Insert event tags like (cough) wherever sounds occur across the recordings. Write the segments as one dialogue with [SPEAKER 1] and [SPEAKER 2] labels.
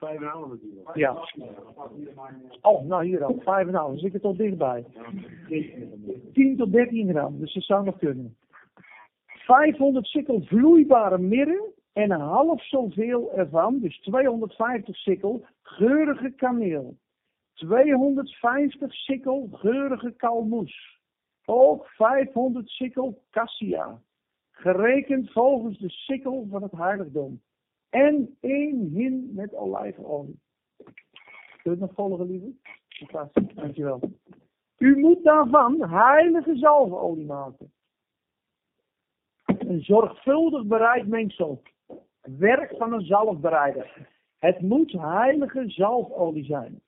[SPEAKER 1] vijf en een half natuurlijk.
[SPEAKER 2] Ja. Oh, nou hier al, 5,5. Dan zit er toch dichtbij. 10 tot 13 gram, dus dat zou nog kunnen. 500 sikkel vloeibare mirre en een half zoveel ervan, dus 250 sikkel, geurige kaneel. 250 sikkel geurige kalmoes. Ook 500 sikkel cassia. Gerekend volgens de sikkel van het heiligdom. En één hin met olijfolie. Kun je nog volgen, lieve? Dankjewel. U moet daarvan heilige zalfolie maken. Een zorgvuldig bereid mengsel. Werk van een zalfbereider. Het moet heilige zalfolie zijn.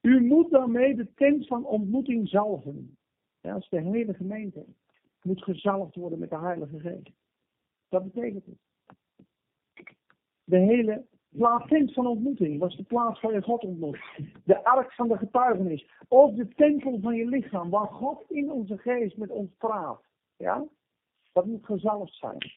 [SPEAKER 2] U moet daarmee de tent van ontmoeting zalven. Dat is de hele gemeente. Het moet gezalfd worden met de Heilige Geest. Dat betekent het. De hele plaats van ontmoeting was de plaats waar je God ontmoet. De ark van de getuigenis. Of de tempel van je lichaam, waar God in onze geest met ons praat. Ja? Dat moet gezalfd zijn.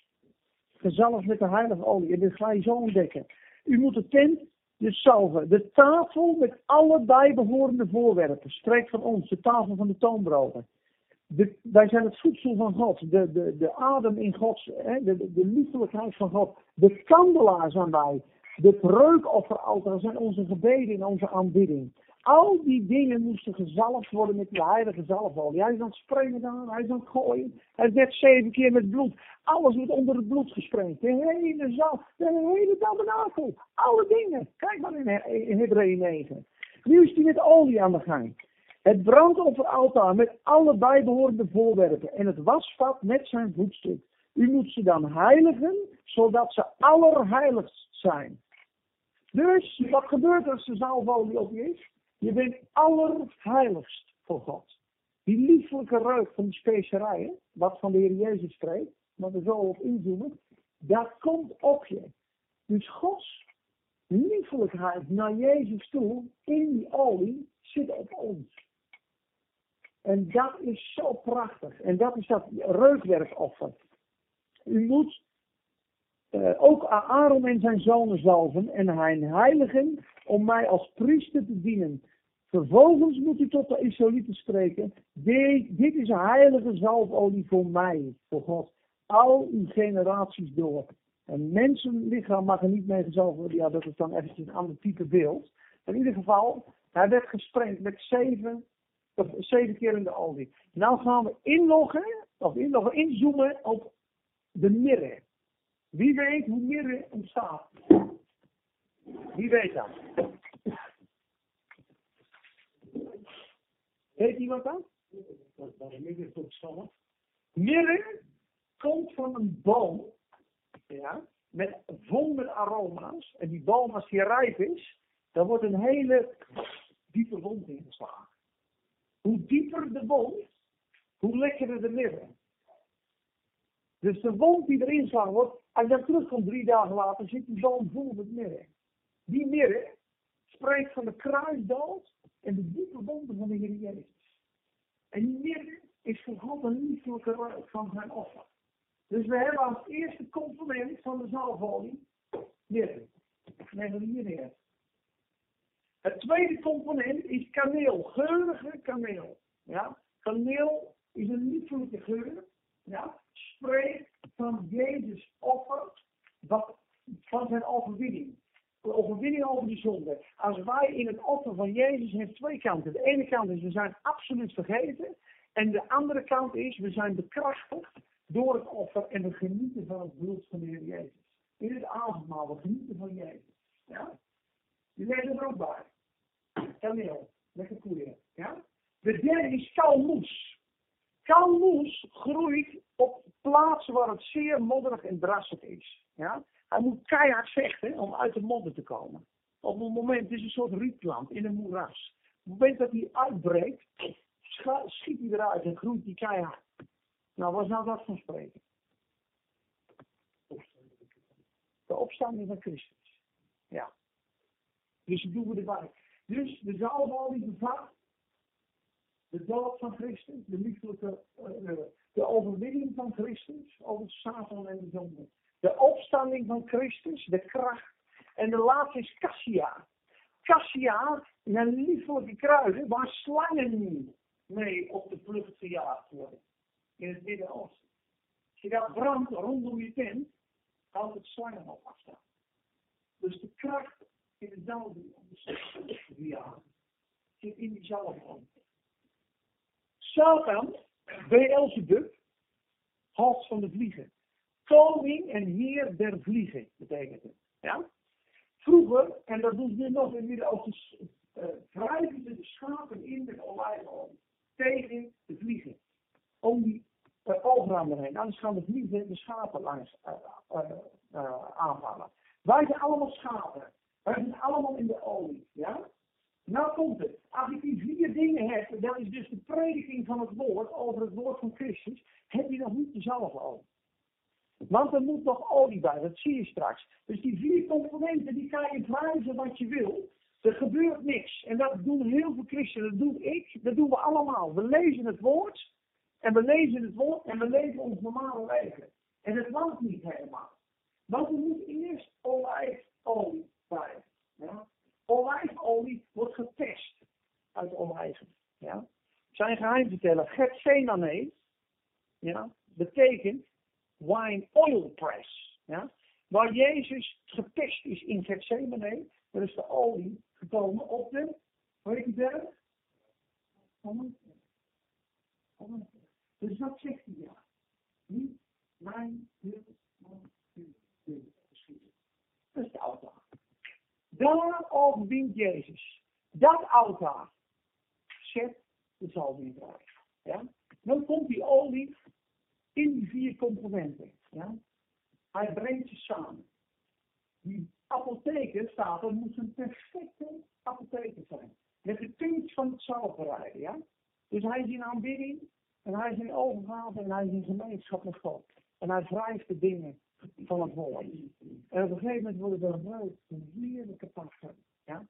[SPEAKER 2] Gezalfd met de heilige olie. En dit ga je zo ontdekken. U moet de tent dus zalven. De tafel met alle bijbehorende voorwerpen. Streek van ons, de tafel van de toonbroden. De, wij zijn het voedsel van God, de, de, de adem in God, hè, de, de, de liefelijkheid van God. De kandelaar zijn wij. De reukofferaltaar zijn onze gebeden en onze aanbidding. Al die dingen moesten gezalfd worden met die heilige zalfolie. Hij is aan het springen dan, hij is aan het gooien. Hij werd zeven keer met bloed. Alles wordt onder het bloed gesprengd. De hele zalf, de hele tabernakel. Alle dingen. Kijk maar in, in Hebreeën 9. Nu is hij met olie aan de gang. Het brandofferaltaar met alle bijbehorende voorwerpen en het wasvat met zijn voetstuk. U moet ze dan heiligen, zodat ze allerheiligst zijn. Dus, wat gebeurt als de zalfolie op je is? Je bent allerheiligst voor God. Die lieflijke reuk van die specerijen, wat van de Heer Jezus spreekt, maar we zo op inzoomen, dat komt op je. Dus Gods liefelijkheid naar Jezus toe, in die olie, zit op ons. En dat is zo prachtig. En dat is dat reukwerkoffer. U moet uh, ook Aaron en zijn zonen zalven en hij heiligen om mij als priester te dienen. Vervolgens moet u tot de Israëlieten spreken. Dit, is een heilige zalfolie voor mij, voor God. Al uw generaties door. Een mensenlichaam mag er niet mee gezalfd worden. Ja, dat is dan eventjes een ander type beeld. In ieder geval, hij werd gesprengd met zeven zeven keer in de olie. Nou gaan we inloggen, of inloggen, inzoomen op de mirre. Wie weet hoe mirre ontstaat? Wie weet dat? Weet iemand dat? Mirre komt van een boom, ja, met, vol aroma's. En die boom, als die rijp is, dan wordt een hele diepe wond ingeslagen. Hoe dieper de wond, hoe lekkerder de mirre. Dus de wond die erin slaat wordt, als je dan terugkomt drie dagen later, zit die boom vol met mirre. Die mirre spreekt van de kruisdood en de diepe wonden van de Heer Jezus. En die mirre is voor God een liefelijke ruik van zijn offer. Dus we hebben als eerste component van de zalfolie mirre. Leggen we hier neer. Het tweede component is kaneel, geurige kaneel. Ja? Kaneel is een liefelijke geur. Ja? Spreekt van Jezus offer van zijn overwinning. De overwinning over die zonde. Als wij in het offer van Jezus heeft twee kanten. De ene kant is we zijn absoluut vergeten. En de andere kant is we zijn bekrachtigd door het offer en we genieten van het bloed van de Heer Jezus. In het avondmaal, we genieten van Jezus. Ja? Die leggen er ook bij kaneel. Lekker koeien. Ja? De derde is kalmoes. Kalmoes groeit op plaatsen waar het zeer modderig en drassig is. Ja? Hij moet keihard vechten om uit de modder te komen. Op een moment het is een soort rietplant in een moeras. Op het moment dat hij uitbreekt, schiet hij eruit en groeit hij keihard. Nou, wat zou dat van spreken? De opstanding van Christus. Ja. Dus dat doen we erbij. Dus de zalfolie bevat de dood van Christus, de lieflijke, uh, de overwinning van Christus over Satan en de zonde. De opstanding van Christus, de kracht En de laatste is cassia. Cassia, een liefelijke kruiden waar slangen mee op de vlucht gejaagd worden. In het Midden-Oosten. Als je dat brandt rondom je tent, houdt het slangen op afstand. Dus de kracht in de om de te jagen zit in die zalving. Satan, Beelzebub, hals van de vliegen. Koning en heer der vliegen, betekent het. Ja? Vroeger, en dat doen ze nu nog in Midden-Oosten, uh, wrijven ze de schapen in met olijfolie. Tegen de vliegen. Om die uh, overaan erheen. Anders gaan de vliegen de schapen langs uh, aanvallen. Wij zijn allemaal schapen. Wij zijn allemaal in de olie. Ja? Nou komt het. Als ik die vier dingen heb, dat is dus de prediking van het woord over het woord van Christus, heb je nog niet dezelfde olie. Want er moet nog olie bij, dat zie je straks. Dus die vier componenten, die kan je wrijven wat je wil. Er gebeurt niks. En dat doen heel veel christenen, dat doe ik, dat doen we allemaal. We lezen het woord, en we lezen het woord, en we leven ons normale leven. En het landt niet helemaal. Want er moet eerst olijfolie Olijfolie wordt getest uit olijven. Ja? Zijn geheim vertellen. Gethsemane, betekent wine oil press. Waar Jezus getest is in Gethsemane, er is de olie gekomen op de, hoe heet die berg? Dus wat zegt hij ja? Niet mijn wil, maar uw wil. Dat is de altaar. Daar overwint Jezus. Dat altaar zet de zalving Ja? Dan komt die olie in die vier componenten. Ja? Hij brengt ze samen. Die apotheker staat er, moet een perfecte apotheker zijn. Met de punt van het zalverrijden. Ja? Dus hij is in aanbidding, en hij is in overgave, en hij is in gemeenschap met God. En hij wrijft de dingen van het woord. En op een gegeven moment worden er gebruikt een heerlijke parfum. Ja?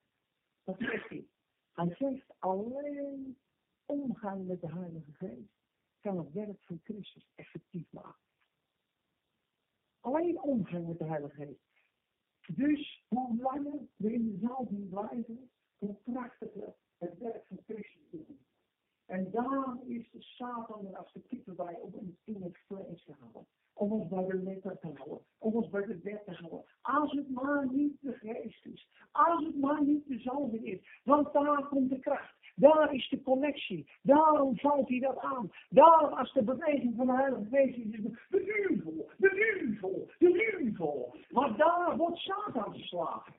[SPEAKER 2] Dat zegt hij. Hij zegt alleen omgaan met de Heilige Geest kan het werk van Christus effectief maken. Alleen omgaan met de Heilige Geest. Dus hoe langer we in de zaal blijven, hoe krachtiger het werk van Christus doen. En daarom is de Satan er als de type bij om in het vlees te houden. Om ons bij de letter te houden. Om ons bij de wet te houden. Als het maar niet de geest is. Als het maar niet de zalving is. Want daar komt de kracht. Daar is de connectie. Daarom valt hij dat aan. Daarom als de beweging van de Heilige Geest is, de UFO, de UFO, de UFO. Maar daar wordt Satan geslagen.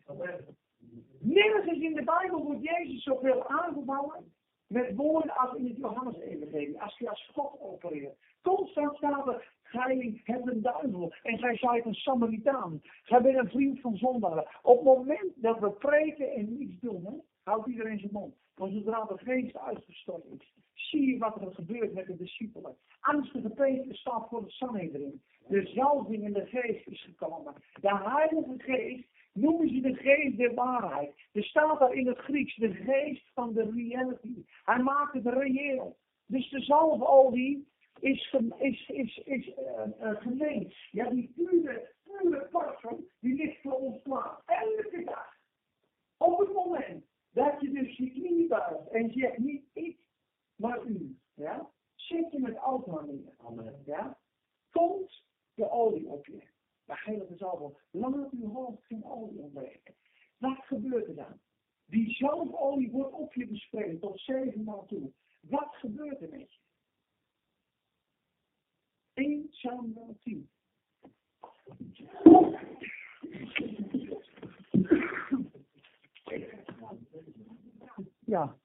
[SPEAKER 2] Nergens in de Bijbel wordt Jezus zoveel aangevallen met woorden als in het Johannes-evangelie, als hij als God opereert. Constant staat gij hebt een duivel en gij zijt een Samaritaan. Gij bent een vriend van zondaren. Op het moment dat we preken en niets doen, houdt iedereen zijn mond. Want zodra de geest uitgestort is, zie je wat er gebeurt met de discipelen. Angstige Peter staat voor de Sanhedrin. De zalving in de geest is gekomen. De Heilige Geest noemen ze de geest der waarheid. Er staat daar in het Grieks de geest van de reality. Hij maakt het reëel. Dus de zalfolie is, is, is, is uh, uh, Ja, die pure, pure parfum, die ligt voor ons klaar. Elke dag. Op het moment dat je dus je knie buigt en zegt niet ik, maar u. Ja? Zet je met auto neer. Amen. Ja? Komt de olie op je. De heilige zalf. Laat uw hoofd geen olie ontbreken. Wat gebeurt er dan? Die zalfolie wordt op je bespreekt tot zevenmaal toe. Wat gebeurt er met je? 1 Samuel 10. Ja.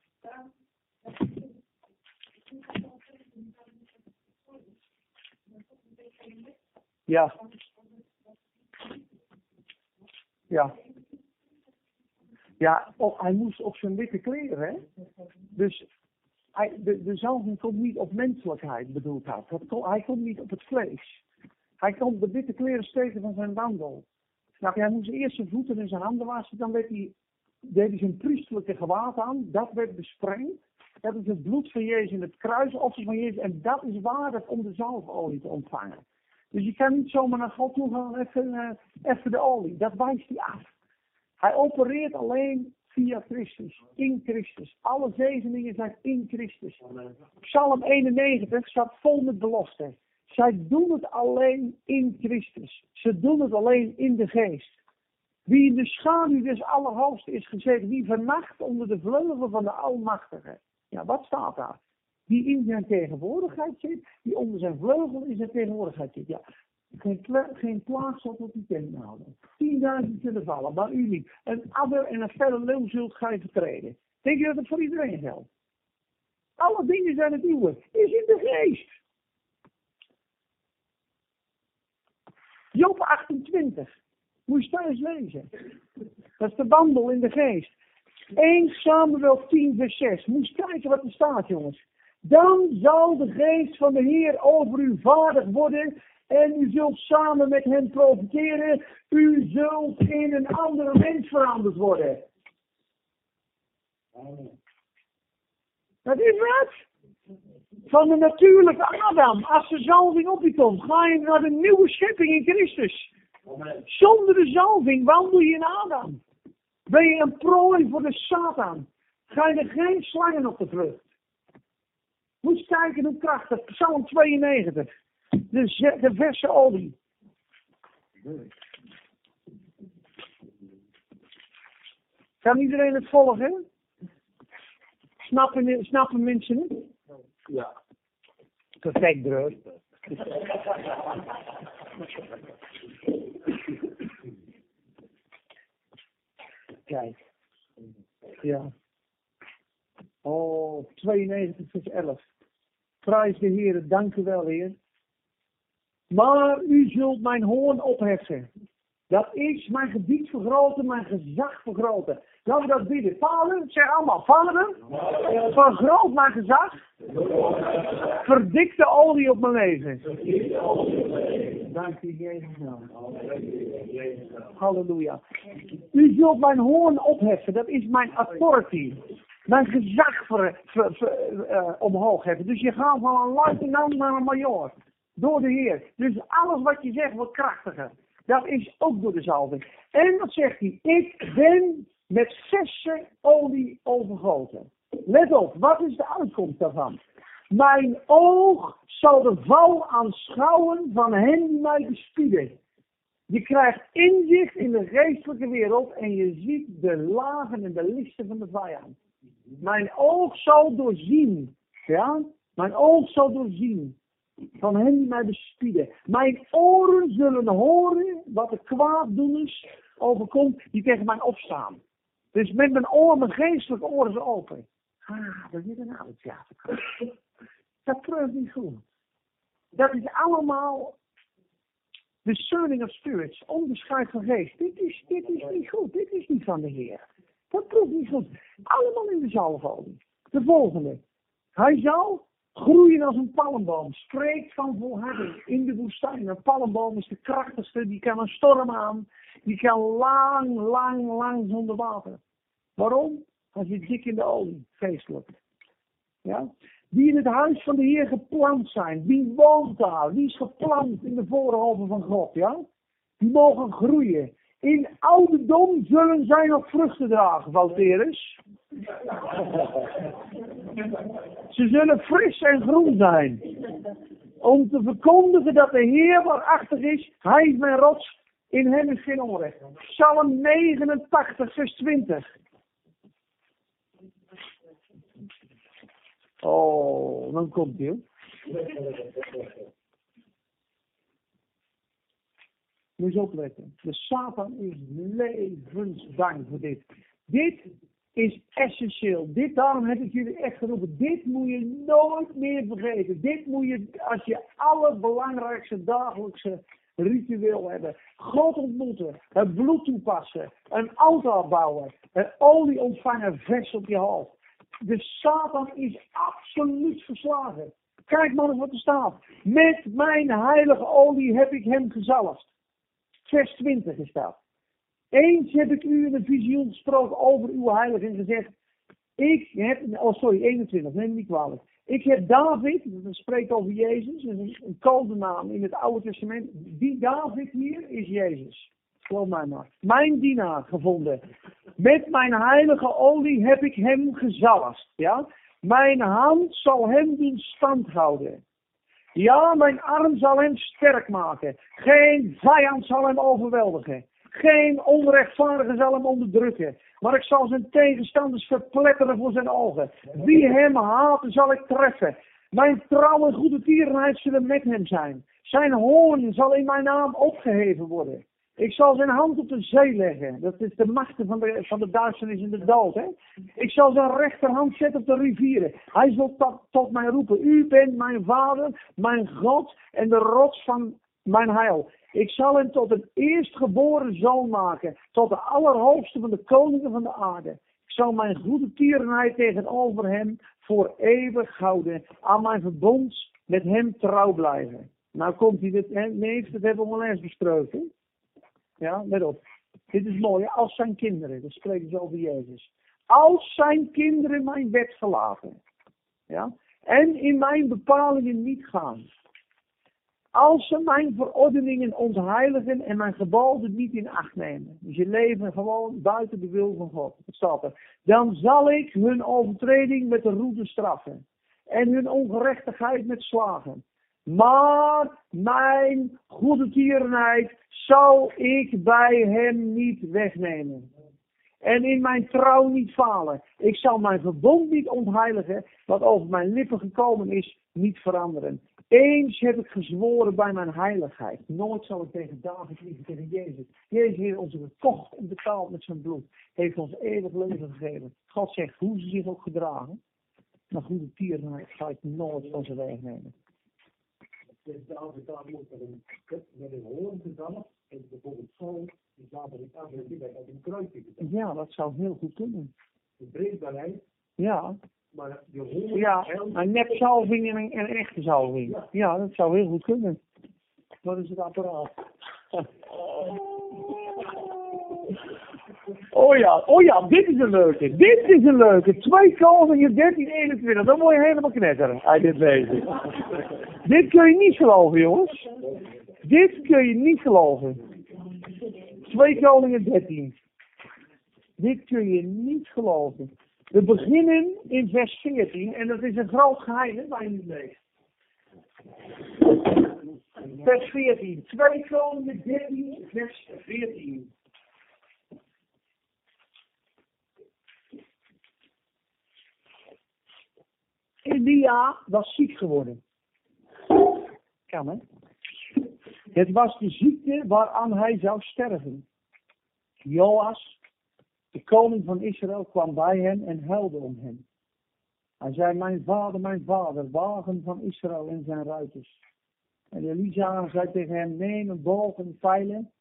[SPEAKER 2] Ja. Ja. Ja, oh, hij moest op zijn witte kleren, hè? Dus de, de zalving komt niet op menselijkheid, bedoeld hij. Hij komt niet op het vlees. Hij komt de witte kleren steken van zijn wandel. Nou, hij moest eerst zijn voeten en zijn handen wassen, dan werd hij deed hij zijn priestelijke gewaad aan, dat werd besprengd. Dat is het bloed van Jezus in het kruisoffer van Jezus. En dat is waardig om de zalfolie te ontvangen. Dus je kan niet zomaar naar God toe gaan even, uh, even de olie. Dat wijst hij af. Hij opereert alleen via Christus, in Christus. Alle zegeningen zijn in Christus. Psalm 91 staat vol met beloften. Zij doen het alleen in Christus. Ze doen het alleen in de geest. Wie in de schaduw des Allerhoogsten is gezeten, wie vernacht onder de vleugel van de Almachtige. Ja, wat staat daar? Die in zijn tegenwoordigheid zit, die onder zijn vleugel in zijn tegenwoordigheid zit. Ja, geen, geen plaats zal tot die houden. Tienduizend zullen vallen, maar u niet. Een adder en een felle leeuw zult gij vertreden. Denk je dat het voor iedereen geldt? Alle dingen zijn het nieuwe. Is in de geest. Job 28. Moet je thuis lezen. Dat is de wandel in de geest. 1 Samuel 10 vers 6. Moet je kijken wat er staat jongens. Dan zal de geest van de Heer over u vaardig worden en u zult samen met hem profiteren. U zult in een andere mens veranderd worden. Dat is wat? Van de natuurlijke Adam. Als de zalving op je komt, ga je naar de nieuwe schepping in Christus. Zonder de zalving wandel je in Adam. Ben je een prooi voor de Satan. Ga je er geen slangen op de vlucht. Moet je kijken hoe krachtig. Psalm 92. De, de verse olie. Kan iedereen het volgen? Snappen, snappen mensen het?
[SPEAKER 1] Ja.
[SPEAKER 2] Perfect, broer. Kijk. Ja. Oh, 92 vers 11. Prijs de Heer, dank u wel, Heer. Maar u zult mijn hoorn opheffen. Dat is mijn gebied vergroten, mijn gezag vergroten. Laten dat bidden. Vader, zeg allemaal, Vader, vergroot mijn gezag. Verdik de olie op mijn leven. Dank u, Jezus. Halleluja. U zult mijn hoorn opheffen, dat is mijn authority. Mijn gezag ver, uh, omhoog heffen. Dus je gaat van een luitenant naar een major. Door de Heer. Dus alles wat je zegt wordt krachtiger. Dat is ook door de zalving. En wat zegt hij? Ik ben met verse olie overgoten. Let op, wat is de uitkomst daarvan? Mijn oog zal de val aanschouwen van hen die mij bespieden. Je krijgt inzicht in de geestelijke wereld en je ziet de lagen en de listen van de vijand. Mijn oog zal doorzien. Ja? Mijn oog zal doorzien van hen die mij bespieden. Mijn oren zullen horen wat de kwaaddoeners overkomt die tegen mij opstaan. Dus met mijn oren, mijn geestelijke oren zijn open. Ah, dat is een oude theater. Dat proeft niet goed. Dat is allemaal discerning of spirits, onderscheid van geest. Dit is, dit is niet goed, dit is niet van de Heer. Dat proeft niet goed. Allemaal in de zalfolie. De volgende. Hij zal groeien als een palmboom. Spreekt van volharding in de woestijn. Een palmboom is de krachtigste. Die kan een storm aan. Die kan lang, lang, lang zonder water. Waarom? Hij zit dik in de olie, feestelijk. Ja? Die in het huis van de Heer geplant zijn. Wie woont daar? Wie is geplant in de voorhoven van God? Ja? Die mogen groeien. In ouderdom zullen zij nog vruchten dragen, Valterus. Ze zullen fris en groen zijn. Om te verkondigen dat de Heer waarachtig is. Hij is mijn rots. In hem is geen onrecht. Psalm 89, vers 20. Oh, dan komt hij. Moet je opletten. De Satan is levensbang voor dit. Dit is essentieel. Dit, daarom heb ik jullie echt geroepen. Dit moet je nooit meer vergeten. Dit moet je, als je allerbelangrijkste dagelijkse ritueel hebben. God ontmoeten, het bloed toepassen, een auto bouwen, een olie ontvangen vers op je hoofd. De Satan is absoluut verslagen. Kijk maar eens wat er staat. Met mijn heilige olie heb ik hem gezalfd. Vers 20 is dat. Eens heb ik u in een visioen gesproken over uw heilige en gezegd. Ik heb, oh sorry, 21, neem me niet kwalijk. Ik heb David, dat spreekt over Jezus, een, een codenaam in het Oude Testament. Die David hier is Jezus. geloof mij maar. Mijn dienaar gevonden. Met mijn heilige olie heb ik hem gezalfd. Ja? Mijn hand zal hem doen stand houden. Ja, mijn arm zal hem sterk maken. Geen vijand zal hem overweldigen. Geen onrechtvaardige zal hem onderdrukken. Maar ik zal zijn tegenstanders verpletteren voor zijn ogen. Wie hem haat, zal ik treffen. Mijn trouwe goede tierenheid zullen met hem zijn. Zijn hoorn zal in mijn naam opgeheven worden. Ik zal zijn hand op de zee leggen. Dat is de machten van de, van de duisternis en de dood. Hè? Ik zal zijn rechterhand zetten op de rivieren. Hij zal tot, tot mij roepen. U bent mijn vader, mijn God en de rots van mijn heil. Ik zal hem tot een eerstgeboren zoon maken. Tot de allerhoogste van de koningen van de aarde. Ik zal mijn goede tierenheid tegenover hem voor eeuwig houden. Aan mijn verbond met hem trouw blijven. Nou komt hij dit, nee, dat hebben we al eens besproken. Ja, let op. Dit is mooi, als zijn kinderen, dat spreken ze over Jezus. Als zijn kinderen mijn wet verlaten. Ja, en in mijn bepalingen niet gaan. Als ze mijn verordeningen ontheiligen en mijn geboden niet in acht nemen. Dus je leven gewoon buiten de wil van God. Dat staat er. Dan zal ik hun overtreding met de roede straffen. En hun ongerechtigheid met slagen. Maar mijn goede tierenheid zal ik bij hem niet wegnemen. En in mijn trouw niet falen. Ik zal mijn verbond niet ontheiligen, wat over mijn lippen gekomen is, niet veranderen. Eens heb ik gezworen bij mijn heiligheid. Nooit zal ik tegen David liegen, tegen Jezus. Jezus heeft ons gekocht en betaald met zijn bloed. Heeft ons eeuwig leven gegeven. God zegt hoe ze zich ook gedragen. Maar goede tierenheid ga ik nooit van ze wegnemen.
[SPEAKER 1] Dus David daar moet met een, met een hoorn gezalfd. En bijvoorbeeld zo, die zaten in uit een kruisje gezet.
[SPEAKER 2] Ja, dat zou heel goed kunnen.
[SPEAKER 1] De breekbaarheid,
[SPEAKER 2] Ja,
[SPEAKER 1] maar de hoorn...
[SPEAKER 2] ja een nepzalving en een, en een echte zalving.
[SPEAKER 1] Ja.
[SPEAKER 2] Ja, dat zou heel goed kunnen. Wat is het apparaat? Oh ja, oh ja, dit is een leuke. Dit is een leuke. 2 Koningen 13, 21. Dan word je helemaal knetteren uit dit lezen. Dit kun je niet geloven, jongens. Dit kun je niet geloven. 2 Koningen 13. Dit kun je niet geloven. We beginnen in vers 14 en dat is een groot geheim hè, waar je niet leest. Vers 14. 2 Koningen 13, vers 14. Elia was ziek geworden. Het was de ziekte waaraan hij zou sterven. Joas, de koning van Israël, kwam bij hem en huilde om hem. Hij zei, mijn vader, mijn vader, wagen van Israël en zijn ruiters. En Elisa zei tegen hem, neem een boog en pijlen.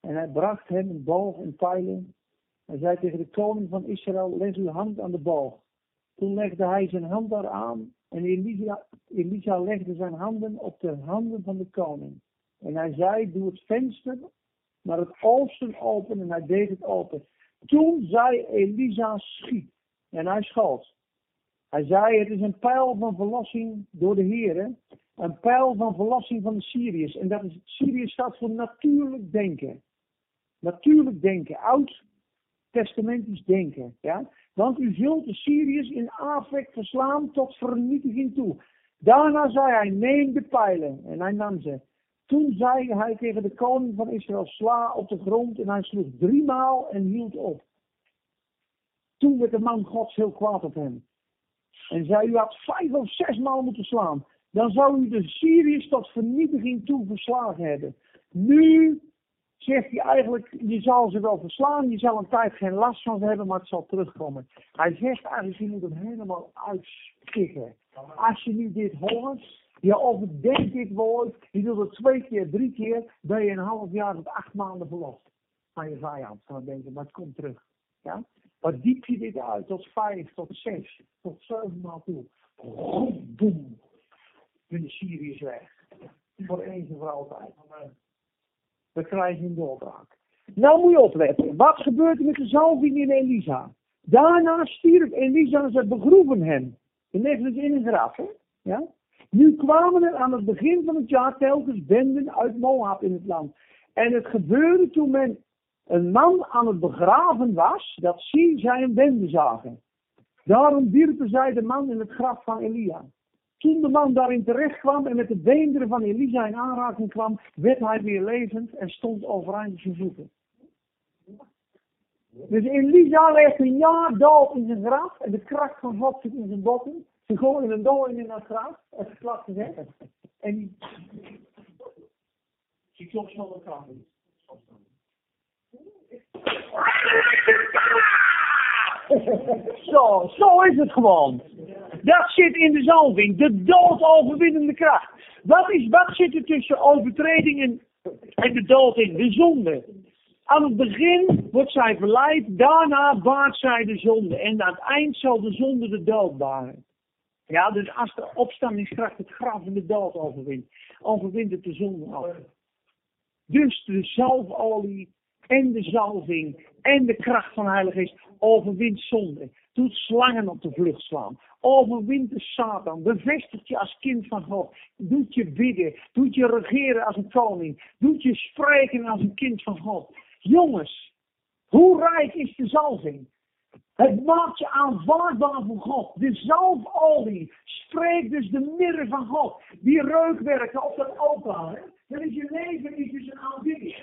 [SPEAKER 2] En hij bracht hem een boog en pijlen. Hij zei tegen de koning van Israël, leg uw hand aan de boog. Toen legde hij zijn hand daaraan en Elisa, legde zijn handen op de handen van de koning. En hij zei, doe het venster naar het oosten open en hij deed het open. Toen zei Elisa, schiet. En hij schoot. Hij zei, het is een pijl van verlossing door de Heer. Een pijl van verlossing van de Syriërs. En dat is, Syrië staat voor natuurlijk denken. Natuurlijk denken. Oud testamentisch denken. Ja? Want u zult de Syriërs in Afek verslaan tot vernietiging toe. Daarna zei hij, neem de pijlen. En hij nam ze. Toen zei hij tegen de koning van Israël, sla op de grond. En hij sloeg driemaal en hield op. Toen werd de man gods heel kwaad op hem. En zei, u had vijf of zes maal moeten slaan. Dan zou u de Syriërs tot vernietiging toe verslagen hebben. Nu zegt hij eigenlijk, je zal ze wel verslaan, je zal een tijd geen last van ze hebben, maar het zal terugkomen. Hij zegt eigenlijk, je moet hem helemaal uitstikken. Als je nu dit hoort, je overdenkt dit woord, je doet het twee keer, drie keer, ben je een half jaar tot acht maanden verlost van je vijand. Dan denken, maar het komt terug. Ja? Maar diep je dit uit tot vijf, tot zes, tot zeven maal toe. Boom, boom. Ben de Syriërs weg. Voor eens en voor altijd. We krijgen een doorbraak. Nou moet je opletten. Wat gebeurt er met de zalving in Elisa? Daarna stierf Elisa en ze begroeven hem. Je legt het in een graf? Ja? Nu kwamen er aan het begin van het jaar telkens benden uit Moab in het land. En het gebeurde toen men een man aan het begraven was, dat zie zij een bende zagen. Daarom wierpen zij de man in het graf van Elia. Toen de man daarin terecht kwam en met de beenderen van Elisa in aanraking kwam, werd hij weer levend en stond overeind zijn voeten. Dus Elisa ligt een jaar dood in zijn graf en de kracht van God in zijn botten. Ze gooien een dooi in dat graf, even plat gezegd. En die, die klopt van de graf. (laughs) Zo, zo is het gewoon. Dat zit in de zalving, de dood overwinnende kracht. Wat, is, wat zit er tussen overtreding en, de dood in? De zonde. Aan het begin wordt zij verleid, daarna baart zij de zonde. En aan het eind zal de zonde de dood baren. Ja, dus als de opstandingskracht het graf en de dood overwint, overwint het de zonde ook. Dus de zalfolie en de zalving en de kracht van de Heilige Geest overwint zonde. Doet slangen op de vlucht slaan. Overwint de Satan. Bevestigt je als kind van God. Doet je bidden. Doet je regeren als een koning. Doet je spreken als een kind van God. Jongens, hoe rijk is de zalving? Het maakt je aanvaardbaar voor God. De zalfolie spreekt dus de midden van God. Die reukwerken op dat altaar. Dan is je leven is dus een.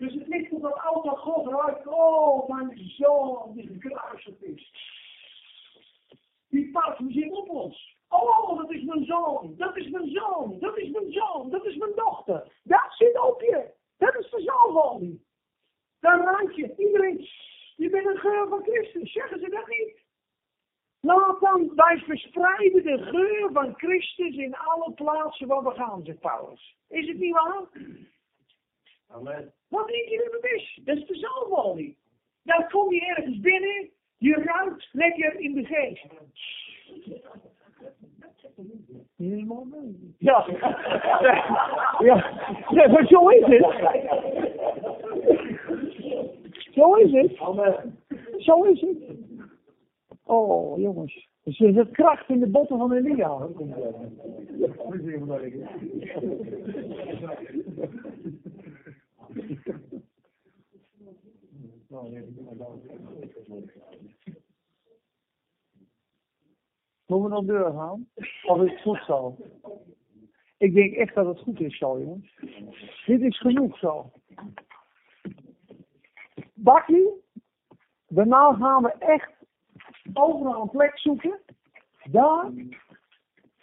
[SPEAKER 2] Dus het ligt op dat altaar God ruikt. Oh, mijn zoon die gekruisigd is. Die parfum zit op ons. Oh, dat is mijn zoon. Dat is mijn zoon. Dat is mijn zoon. Dat is mijn dochter. Dat zit op je. Dat is de zalfolie. Dan ruik je. Iedereen. Je bent een geur van Christus. Zeggen ze dat niet? Laat dan, wij verspreiden de geur van Christus in alle plaatsen waar we gaan, zegt Paulus. Is het niet waar?
[SPEAKER 1] Amen.
[SPEAKER 2] Wat denk je dat het is? Dat is de zalfolie. Dan kom je ergens binnen, je ruikt lekker in de geest. Helemaal niet. Ja. ja. ja, maar zo is het. Zo is het.
[SPEAKER 1] Amen.
[SPEAKER 2] Zo is het. Oh, jongens. Dus er zit kracht in de botten van Elia. Moeten we deur gaan? Of is het goed zo? Ik denk echt dat het goed is zo, jongens. Dit is genoeg zo. Bakkie, daarna gaan we echt overal een plek zoeken. Daar,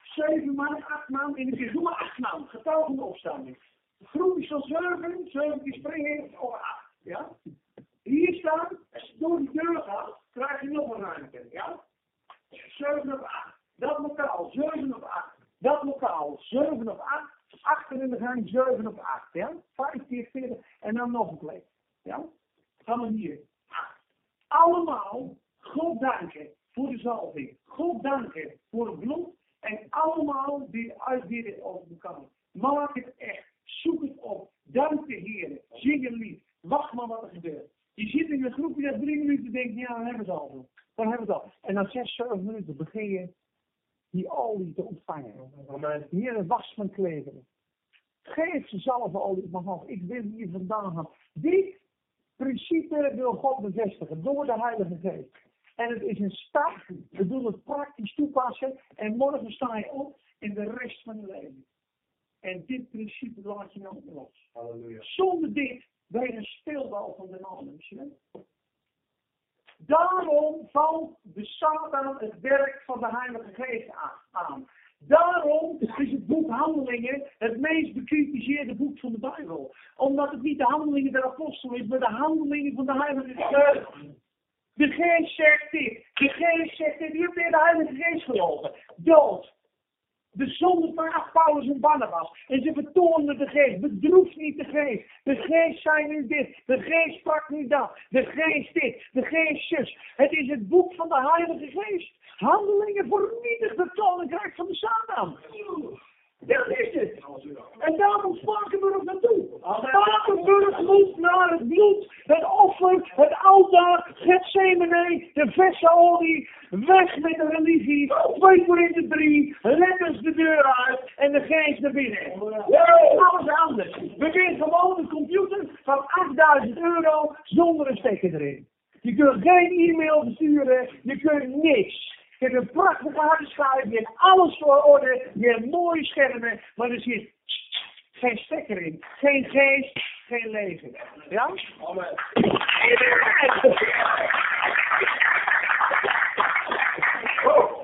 [SPEAKER 2] zeven man, acht man, in de keer, doe maar acht man, getal van de opstanding. Groen is al zeven, zeven die springen over acht, ja. Hier staan, als je door die deur gaat, krijg je nog een ruimte, ja. Zeven op acht, dat lokaal, zeven op acht, dat lokaal, zeven op acht, achter in de gang, zeven op acht, ja. Vijf keer veertig, en dan nog een plek, ja. Gaan we hier, acht. Allemaal God danken voor de zalving. God danken voor het bloed. En allemaal die uitbidden over elkaar. Maak het echt. Zoek het op. Dank de Heer. Zing een lied. Wacht maar wat er gebeurt. Je zit in een groepje dat drie minuten denkt, ja, dan hebben we het al. Dan hebben we het al. En na zes, zeven minuten begin je die olie te
[SPEAKER 1] Amen.
[SPEAKER 2] Hier een was van klederen. Geef ze zalfolie op mijn hoofd. Ik wil hier vandaan gaan. Dit principe wil God bevestigen door de Heilige Geest. En het is een stap. We doen het praktisch toepassen. En morgen sta je op in de rest van je leven. En dit principe laat je nou los.
[SPEAKER 1] Halleluja.
[SPEAKER 2] Zonder dit ben je een speelbal van de namen. Daarom valt de Satan het werk van de Heilige Geest aan. Daarom is het boek Handelingen het meest bekritiseerde boek van de Bijbel. Omdat het niet de handelingen der apostelen is, maar de handelingen van de Heilige Geest. De geest zegt dit. De geest zegt dit. Hebt weer de Heilige Geest gelogen. Dood. De zonde van Paulus en Barnabas. En ze vertoonden de geest. Bedroef niet de geest. De geest zei nu dit. De geest sprak nu dat. De geest dit. De geest zus. Het is het boek van de Heilige Geest. Handelingen vernietigt het koninkrijk van de Satan. Dat is het. En daarom spraken we er naartoe. Spakenburg moet naar het bloed, het offer, het altaar, Gethsemane, de verse olie, Weg met de religie. 2 Korinthe 3. Letters de deur uit en de geest naar binnen. Alles anders. We winnen gewoon een computer van 8000 euro zonder een stekker erin. Je kunt geen e-mail versturen, je kunt niks. Je hebt een prachtige hardschuif, je hebt alles voor orde, je hebt mooie schermen, maar er zit geen stekker in. Geen geest, geen leven. Ja?
[SPEAKER 3] Amen.